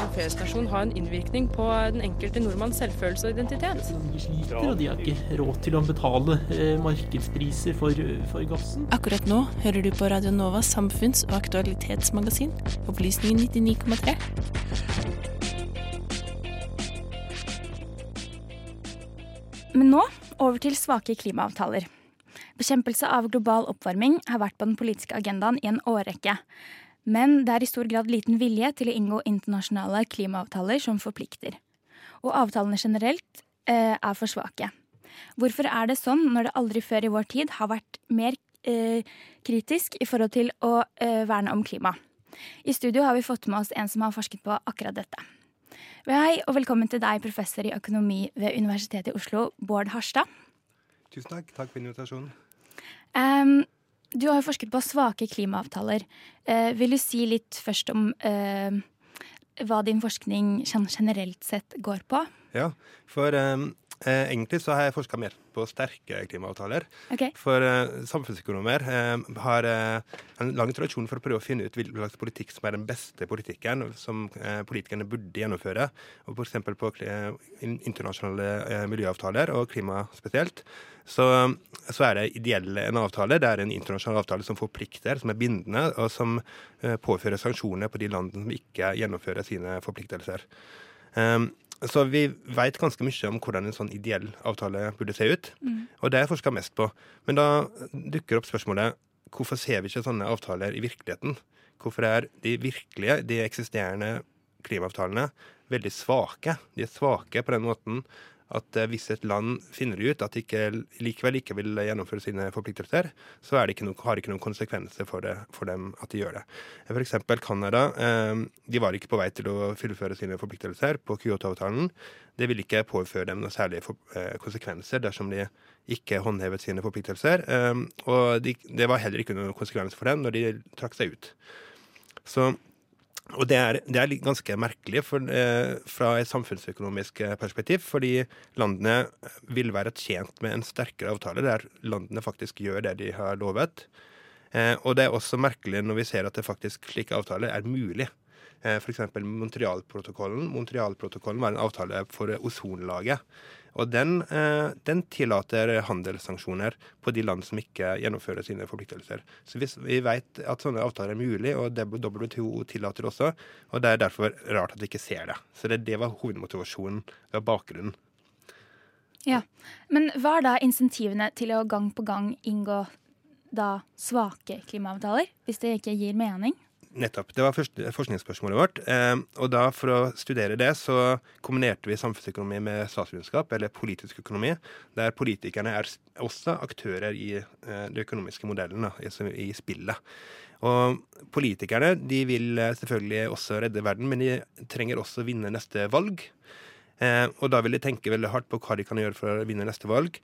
en feriestasjon ha en innvirkning på den enkelte nordmanns selvfølelse og identitet? De sliter, og de har ikke råd til å betale eh, markedspriser for, for gassen. Akkurat nå hører du på Radio Novas samfunns- og aktualitetsmagasin, Opplysningen 99,3. Men nå over til svake klimaavtaler. Bekjempelse av global oppvarming har vært på den politiske agendaen i en årrekke. Men det er i stor grad liten vilje til å inngå internasjonale klimaavtaler som forplikter. Og avtalene generelt eh, er for svake. Hvorfor er det sånn når det aldri før i vår tid har vært mer eh, kritisk i forhold til å eh, verne om klima? I studio har vi fått med oss en som har forsket på akkurat dette. Hei, og velkommen til deg, professor i økonomi ved Universitetet i Oslo, Bård Harstad. Tusen takk. Takk for invitasjonen. Um, du har jo forsket på svake klimaavtaler. Eh, vil du si litt først om eh, hva din forskning generelt sett går på? Ja, for um, Eh, egentlig så har jeg forska mer på sterke klimaavtaler. Okay. For eh, samfunnsøkonomer eh, har eh, en lang tradisjon for å prøve å finne ut hvilken slags politikk som er den beste politikken som eh, politikerne burde gjennomføre. Og F.eks. på eh, internasjonale miljøavtaler, og klima spesielt, så, så, er det ideelle en avtale. Det er en internasjonal avtale som forplikter, som er bindende, og som påfører sanksjoner på de landene som ikke gjennomfører sine forpliktelser. Um, så vi veit ganske mye om hvordan en sånn ideell avtale burde se ut. Mm. Og det er forska mest på. Men da dukker opp spørsmålet hvorfor ser vi ikke sånne avtaler i virkeligheten? Hvorfor er de virkelige, de eksisterende klimaavtalene veldig svake? De er svake på den måten at eh, hvis et land finner ut at de ikke, likevel ikke vil gjennomføre sine forpliktelser, så det noe, har det ikke noen konsekvenser for, det, for, dem at de gjør det. F.eks. Canada. Eh, de var ikke på vei til å fullføre sine forpliktelser på Kyoto-avtalen. Det ville ikke påføre dem noen særlige eh, konsekvenser dersom de ikke håndhevet sine forpliktelser. og de, det var heller ikke noen konsekvenser for dem når de trakk seg ut. Så og det er, det er ganske merkelig for, eh, fra et samfunnsøkonomisk eh, perspektiv, fordi landene vil være tjent med en sterkere avtale der landene faktisk gjør det de har lovet. Eh, og det er også merkelig når vi ser at det faktisk slike avtaler er mulig. Eh, F.eks. Montrealprotokollen var en avtale for ozonlaget. Og den, eh, den, tillater handelssanksjoner på de land som ikke gjennomfører sine forpliktelser. Så hvis vi vet at sånne avtaler er mulig, og WTO tillater det også, og det er derfor rart at vi ikke ser det. Så det, det var hovedmotivasjonen ved bakgrunnen. Ja, Men hva er da insentivene til å gang på gang inngå da svake klimaavtaler, hvis det ikke gir mening? Nettopp. Det var forskningsspørsmålet vårt. Eh, og da For å studere det så kombinerte vi samfunnsøkonomi med statsvitenskap, eller politisk økonomi, der politikerne er også aktører i eh, de økonomiske modellene, i, spillet. Og politikerne de vil eh, selvfølgelig også redde verden, men de trenger også vinne neste valg. Og da vil de tenke veldig hardt på hva de kan gjøre for å vinne neste valg.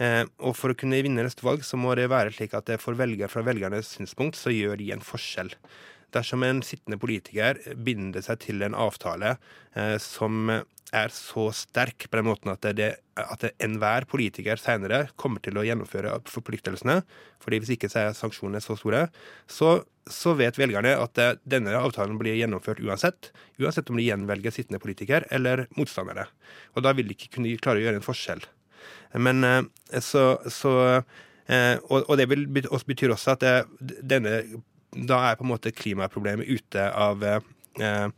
Eh, og for å kunne vinne neste valg, så må det være slik at for velger, fra velgernes synspunkt så gjør de en forskjell dersom en sittende politiker binder seg til en avtale eh, som er så sterk på den måten at, det, at enhver politiker senere kommer til å gjennomføre forpliktelsene, fordi hvis ikke så er sanksjonene så store, så, så vet velgerne at denne avtalen blir gjennomført uansett, uansett om de gjenvelger sittende politiker eller motstandere. Og da vil de ikke kunne klare å gjøre en forskjell. Men eh, så, så eh, og, det betyr også at denne da er på en måte klimaproblemet ute av Uh,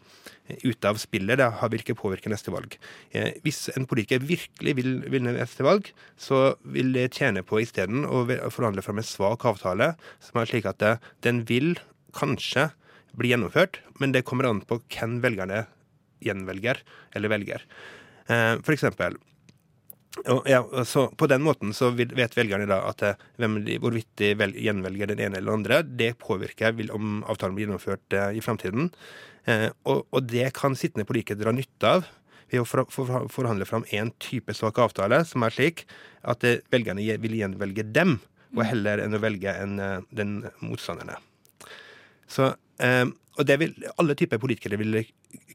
ute av spillet. Det har ikke påvirke neste valg. Uh, hvis en politiker virkelig vil vinne neste valg, så vil det tjene på isteden å forhandle fram en svak avtale, som er slik at det, den vil kanskje bli gjennomført, men det kommer an på hvem velgerne gjenvelger eller velger. Uh, for eksempel ja, så På den måten så vet velgerne da at eh, de, hvorvidt de vel, gjenvelger den ene eller den andre, det påvirker om avtalen blir gjennomført eh, i framtiden. Eh, og, og, det kan sittende politikere dra nytte av ved å for, for, forhandle fram en type svak avtale som er slik at eh, velgerne vil gjenvelge dem, og mm. heller enn å velge en, eh, den motstanderne. Så eh, og det vil, Alle typer politikere vil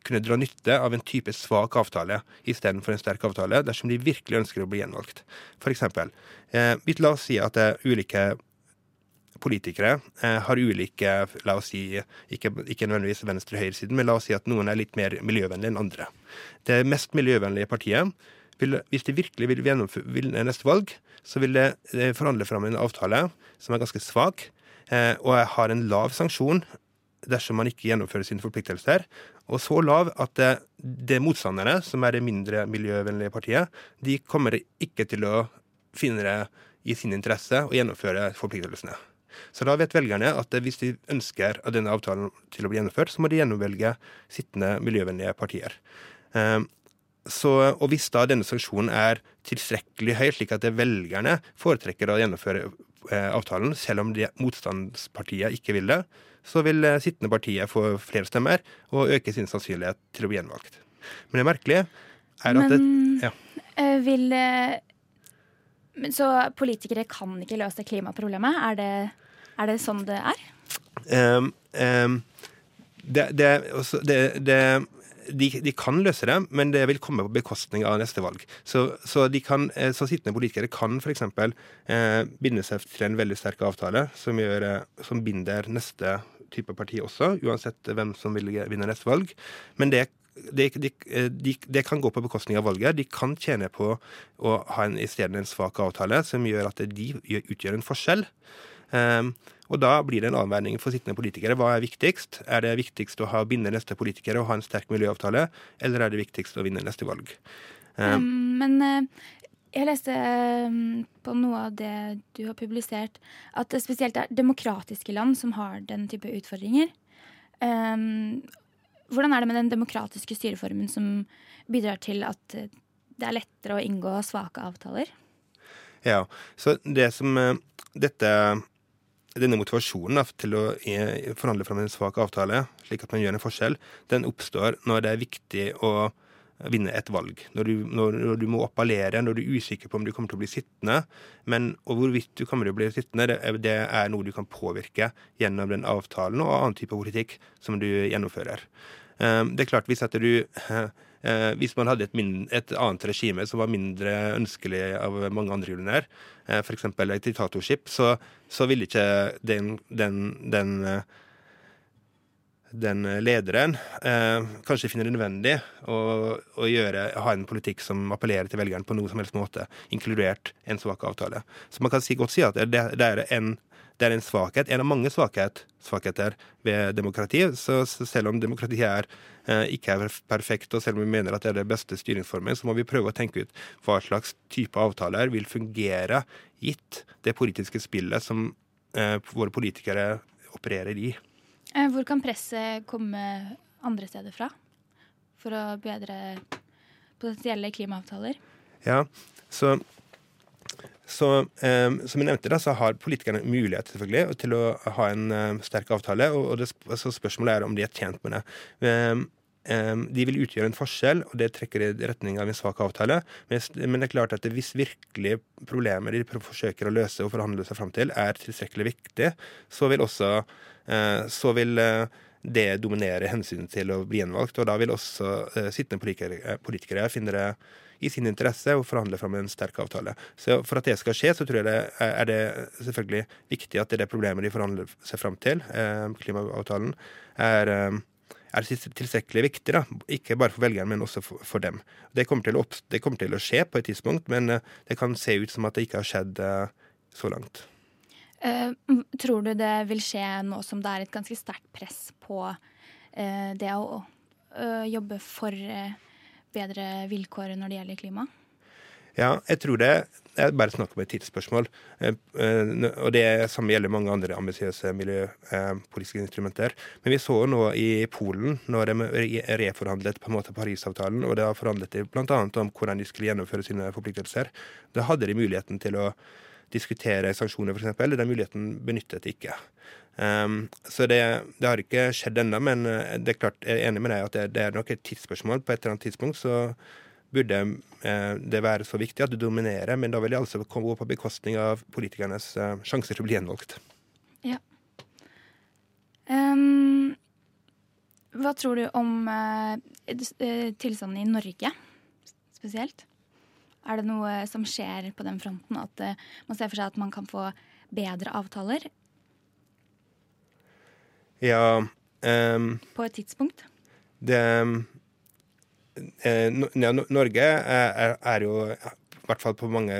kunne dra nytte av en type svak avtale istedenfor en sterk avtale, dersom de virkelig ønsker å bli gjenvalgt. Eksempel, eh, la oss si at er ulike politikere eh, har ulike La oss si ikke, ikke nødvendigvis venstre- og høyresiden, men la oss si at noen er litt mer miljøvennlige enn andre. Det mest miljøvennlige partiet, vil, hvis de virkelig vil vinne neste valg, så vil det eh, forhandle fram en avtale som er ganske svak, eh, og har en lav sanksjon dersom man ikke gjennomfører sine forpliktelser. Og så lav at det, det motstanderne, som er det mindre miljøvennlige partiet, de kommer ikke til å finne det i sin interesse å gjennomføre forpliktelsene. Så da vet velgerne at hvis de ønsker denne avtalen til å bli gjennomført, så må de gjennomvelge sittende miljøvennlige partier. Ehm, så, og hvis da denne sanksjonen er tilstrekkelig høy, slik at velgerne foretrekker å gjennomføre eh, avtalen, selv om motstandspartiet ikke vil det, så vil eh, sittende partiet få flere stemmer og øke sin sannsynlighet til å bli gjenvalgt. Men det merkelige er at Men det, ja. eh, vil eh, Så politikere kan ikke løse klimaproblemet? Er det, er det sånn det er? Um, um, det, det, det, det de, de, kan løse det, men det vil komme på bekostning av neste valg. Så, så, kan, eh, så sittende politikere kan f.eks. Eh, binde seg til en veldig sterk avtale som, gjør, eh, som binder neste type parti også, uansett hvem som vil vinne neste valg. Men det det, de, de, de, kan gå på bekostning av valget. De kan tjene på å ha en, i stedet en svak avtale som gjør at de utgjør en forskjell. Um, og da blir det en avveining for sittende politikere. Hva er viktigst? Er det viktigst å ha binde neste politikere og ha en sterk miljøavtale, eller er det viktigst å vinne neste valg? Um, men uh, jeg leste på noe av det du har publisert, at det spesielt er demokratiske land som har den type utfordringer. Hvordan er det med den demokratiske styreformen som bidrar til at det er lettere å inngå svake avtaler? Ja, så det som uh, dette denne motivasjonen til å forhandle fram en svak avtale, slik at man gjør en forskjell, den oppstår når det er viktig å vinne et valg. Når du, når, når du må appellere, når du er usikker på om du kommer til å bli sittende. Men og hvorvidt du kommer til å bli sittende, det, det er noe du kan påvirke gjennom den avtalen og annen type politikk som du gjennomfører. Um, det er klart, hvis at du Eh, hvis man hadde et, et, annet regime som var mindre ønskelig av mange andre grunner, eh, f.eks. et diktatorskip, så, så ville ikke den, den, den, eh, den lederen eh, kanskje finne det nødvendig å, å gjøre, ha en politikk som appellerer til velgeren på noe som helst måte, inkludert en svak avtale. Så man kan si, godt si at det, det er en det er en svakhet, en av mange svakhet, svakheter ved demokrati. Så, selv om demokratiet er, eh, ikke er perfekt, og selv om vi mener at det er det beste styringsformen, så må vi prøve å tenke ut hva slags type avtaler vil fungere gitt det politiske spillet som eh, våre politikere opererer i. Eh, hvor kan presset komme andre steder fra for å bedre potensielle klimaavtaler? Ja, så så eh, som jeg nevnte, da, så har politikerne mulighet selvfølgelig til å ha en eh, sterk avtale. Og, og det, altså spørsmålet er om de er tjent med det. Eh, de vil utgjøre en forskjell, og det trekker i retning av en svak avtale. Men, men det er klart at hvis virkelig problemer de forsøker å løse og forhandle seg fram til, er tilstrekkelig viktig, så vil også eh, så vil eh, det dominerer hensynet til å bli gjenvalgt. Og da vil også eh, sittende politikere, politikere finne det i sin interesse å forhandle fram en sterk avtale. Så For at det skal skje, så tror jeg det er det selvfølgelig viktig at det er det problemet de forhandler seg fram til, eh, klimaavtalen, er, eh, er tilstrekkelig viktig. da, Ikke bare for velgerne, men også for, for dem. Det kommer, å, det kommer, til å, skje på et tidspunkt, men eh, det kan se ut som at det ikke har skjedd så langt. Uh, tror du det vil skje nå som det er et ganske sterkt press på uh, det å uh, jobbe for bedre vilkår når det gjelder klima? Ja, jeg tror det er bare snakk om et tidsspørsmål. Eh, eh, og det samme gjelder mange andre ambisiøse miljøpolitiske instrumenter. Men vi så nå i Polen, når de reforhandlet på en måte Parisavtalen, og da forhandlet de bl.a. om hvordan de skulle gjennomføre sine forpliktelser. Da hadde de muligheten til å diskutere sanksjoner, f.eks. Den muligheten benyttet ikke. Um, så det, det, har ikke skjedd ennå, men eh, det er klart, jeg er enig med deg at det, det, er nok et tidsspørsmål. På et eller annet tidspunkt så burde eh, det være så viktig at du dominerer, men da vil det altså gå på bekostning av politikernes eh, sjanser til å bli gjenvalgt. Ja. Um, hva tror du om eh, tilstanden i Norge spesielt? Er det noe som skjer på den fronten, at uh, man ser for seg at man kan få bedre avtaler? Ja um, på et tidspunkt? det eh, ja, Norge er, er, er jo, i hvert fall på mange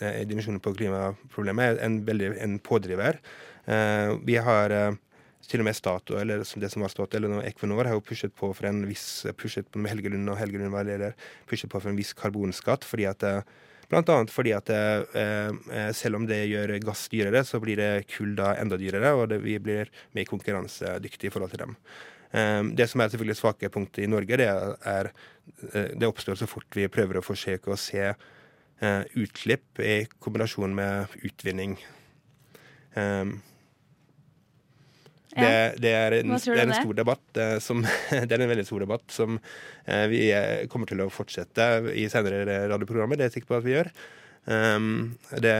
eh, dimensjoner på klimaproblemet, en, veldig, en pådriver. Eh, vi har eh, til og med Statoil, eller det som var Statoil, eller Equinor, har jo pushet på for en viss pushet på med Helgelund og Helgelund var leder, pushet på for en viss karbonskatt. fordi at eh, Blant annet fordi at eh, eh, selv om det gjør gass dyrere, så blir det kull da enda dyrere, og det, vi blir mer konkurransedyktige i forhold til dem. Eh, Det som er selvfølgelig svake punktet i Norge, det er det oppstår så fort vi prøver å forsøke å se utslipp i kombinasjon med utvinning. Det, det, er en, det er en stor debatt eh, som Det er en veldig stor debatt som eh, vi eh, kommer til å fortsette i senere radioprogrammer. Det er jeg sikker på at vi gjør. Um, det,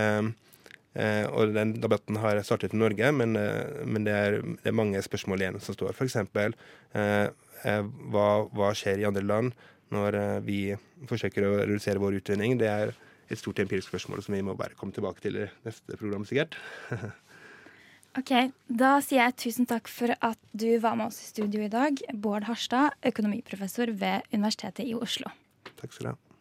og den debatten har startet i Norge, men, men det, er, det er mange spørsmål igjen som står. Eksempel eh, hva, hva skjer i andre land når vi forsøker å redusere vår utvinning? Det er et stort empirisk spørsmål som vi må bare komme tilbake til i neste program, sikkert. Ok, Da sier jeg tusen takk for at du var med oss i studio i dag. Bård Harstad, økonomiprofessor ved Universitetet i Oslo. Takk skal du ha.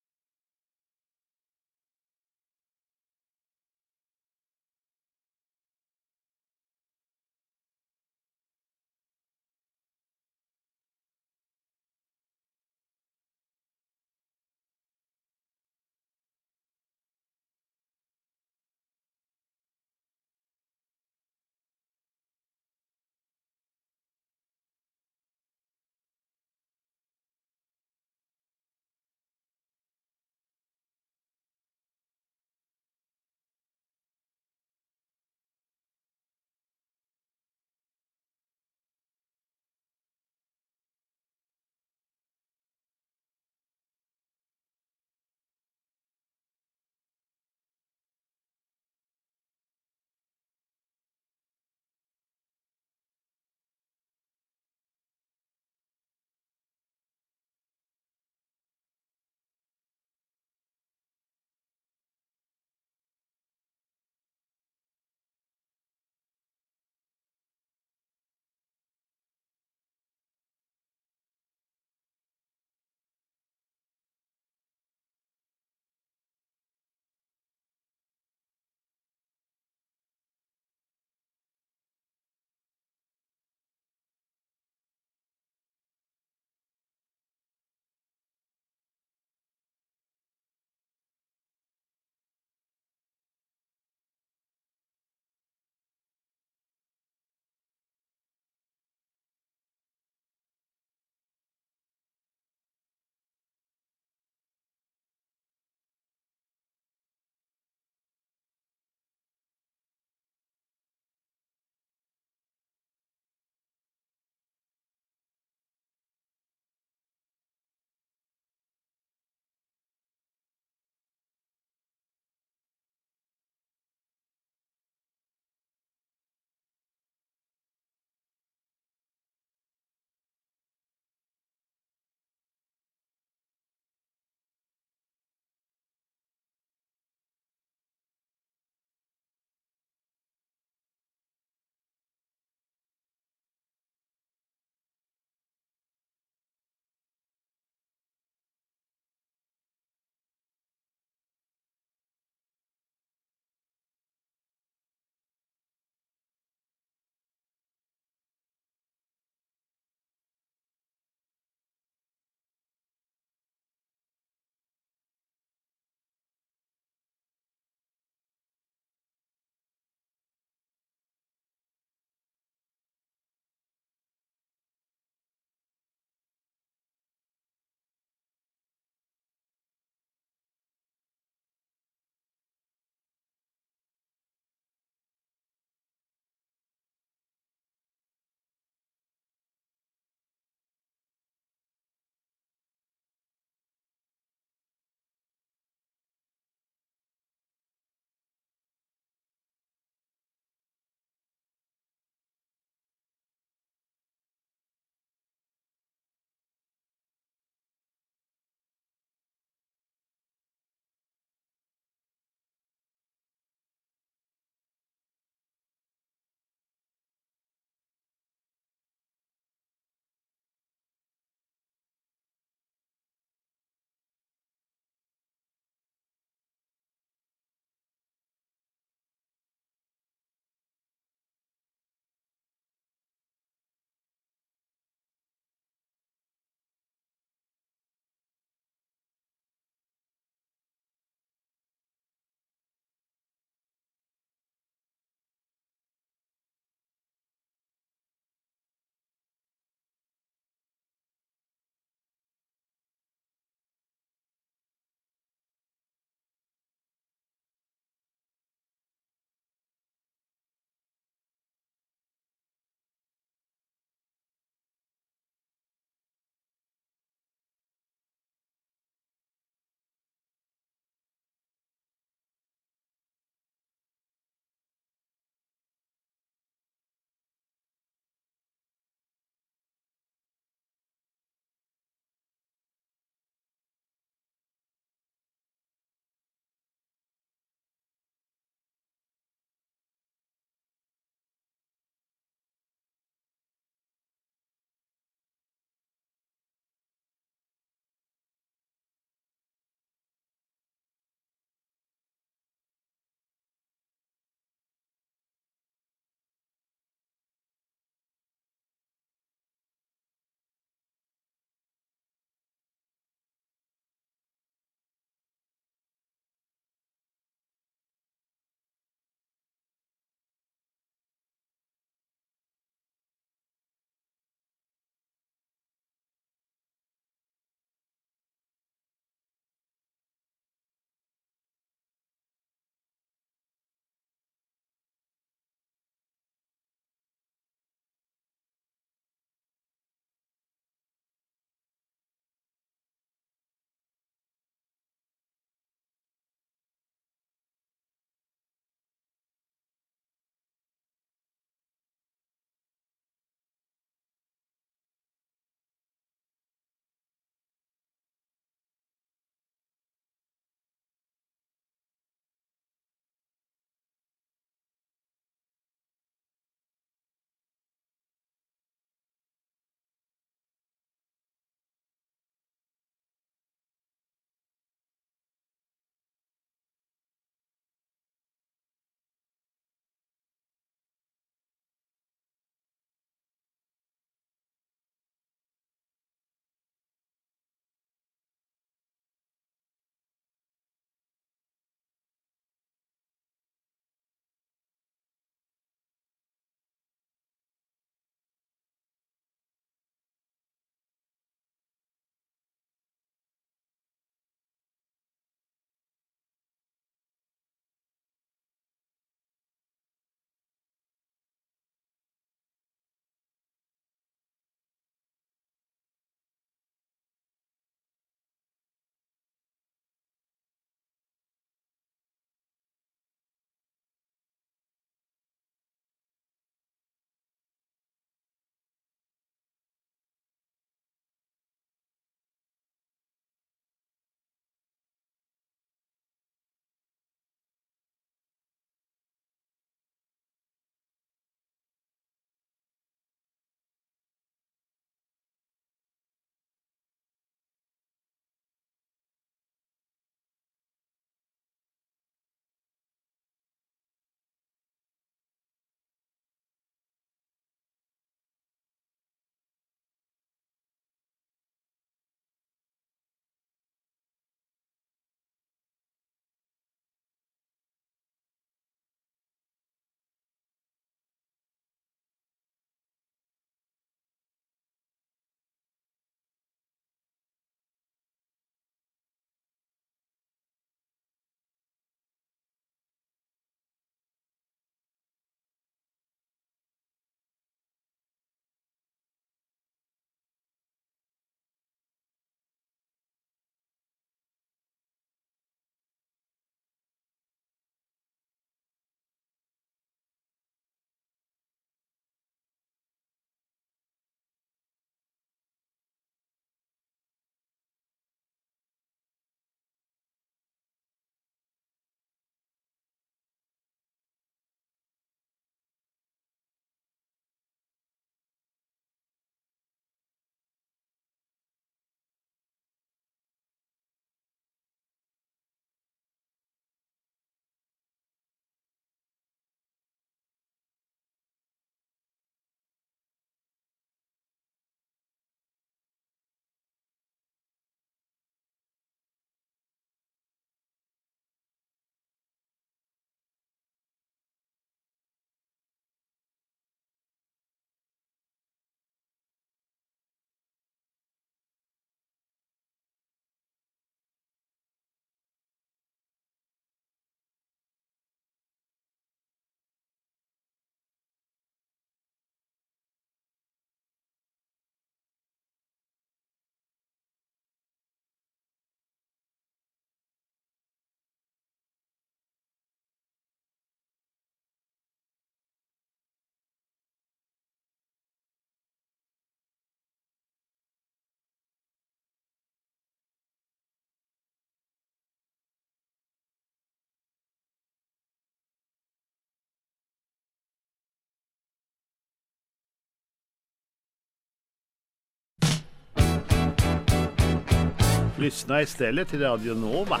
Lyssna istället till Radio Nova.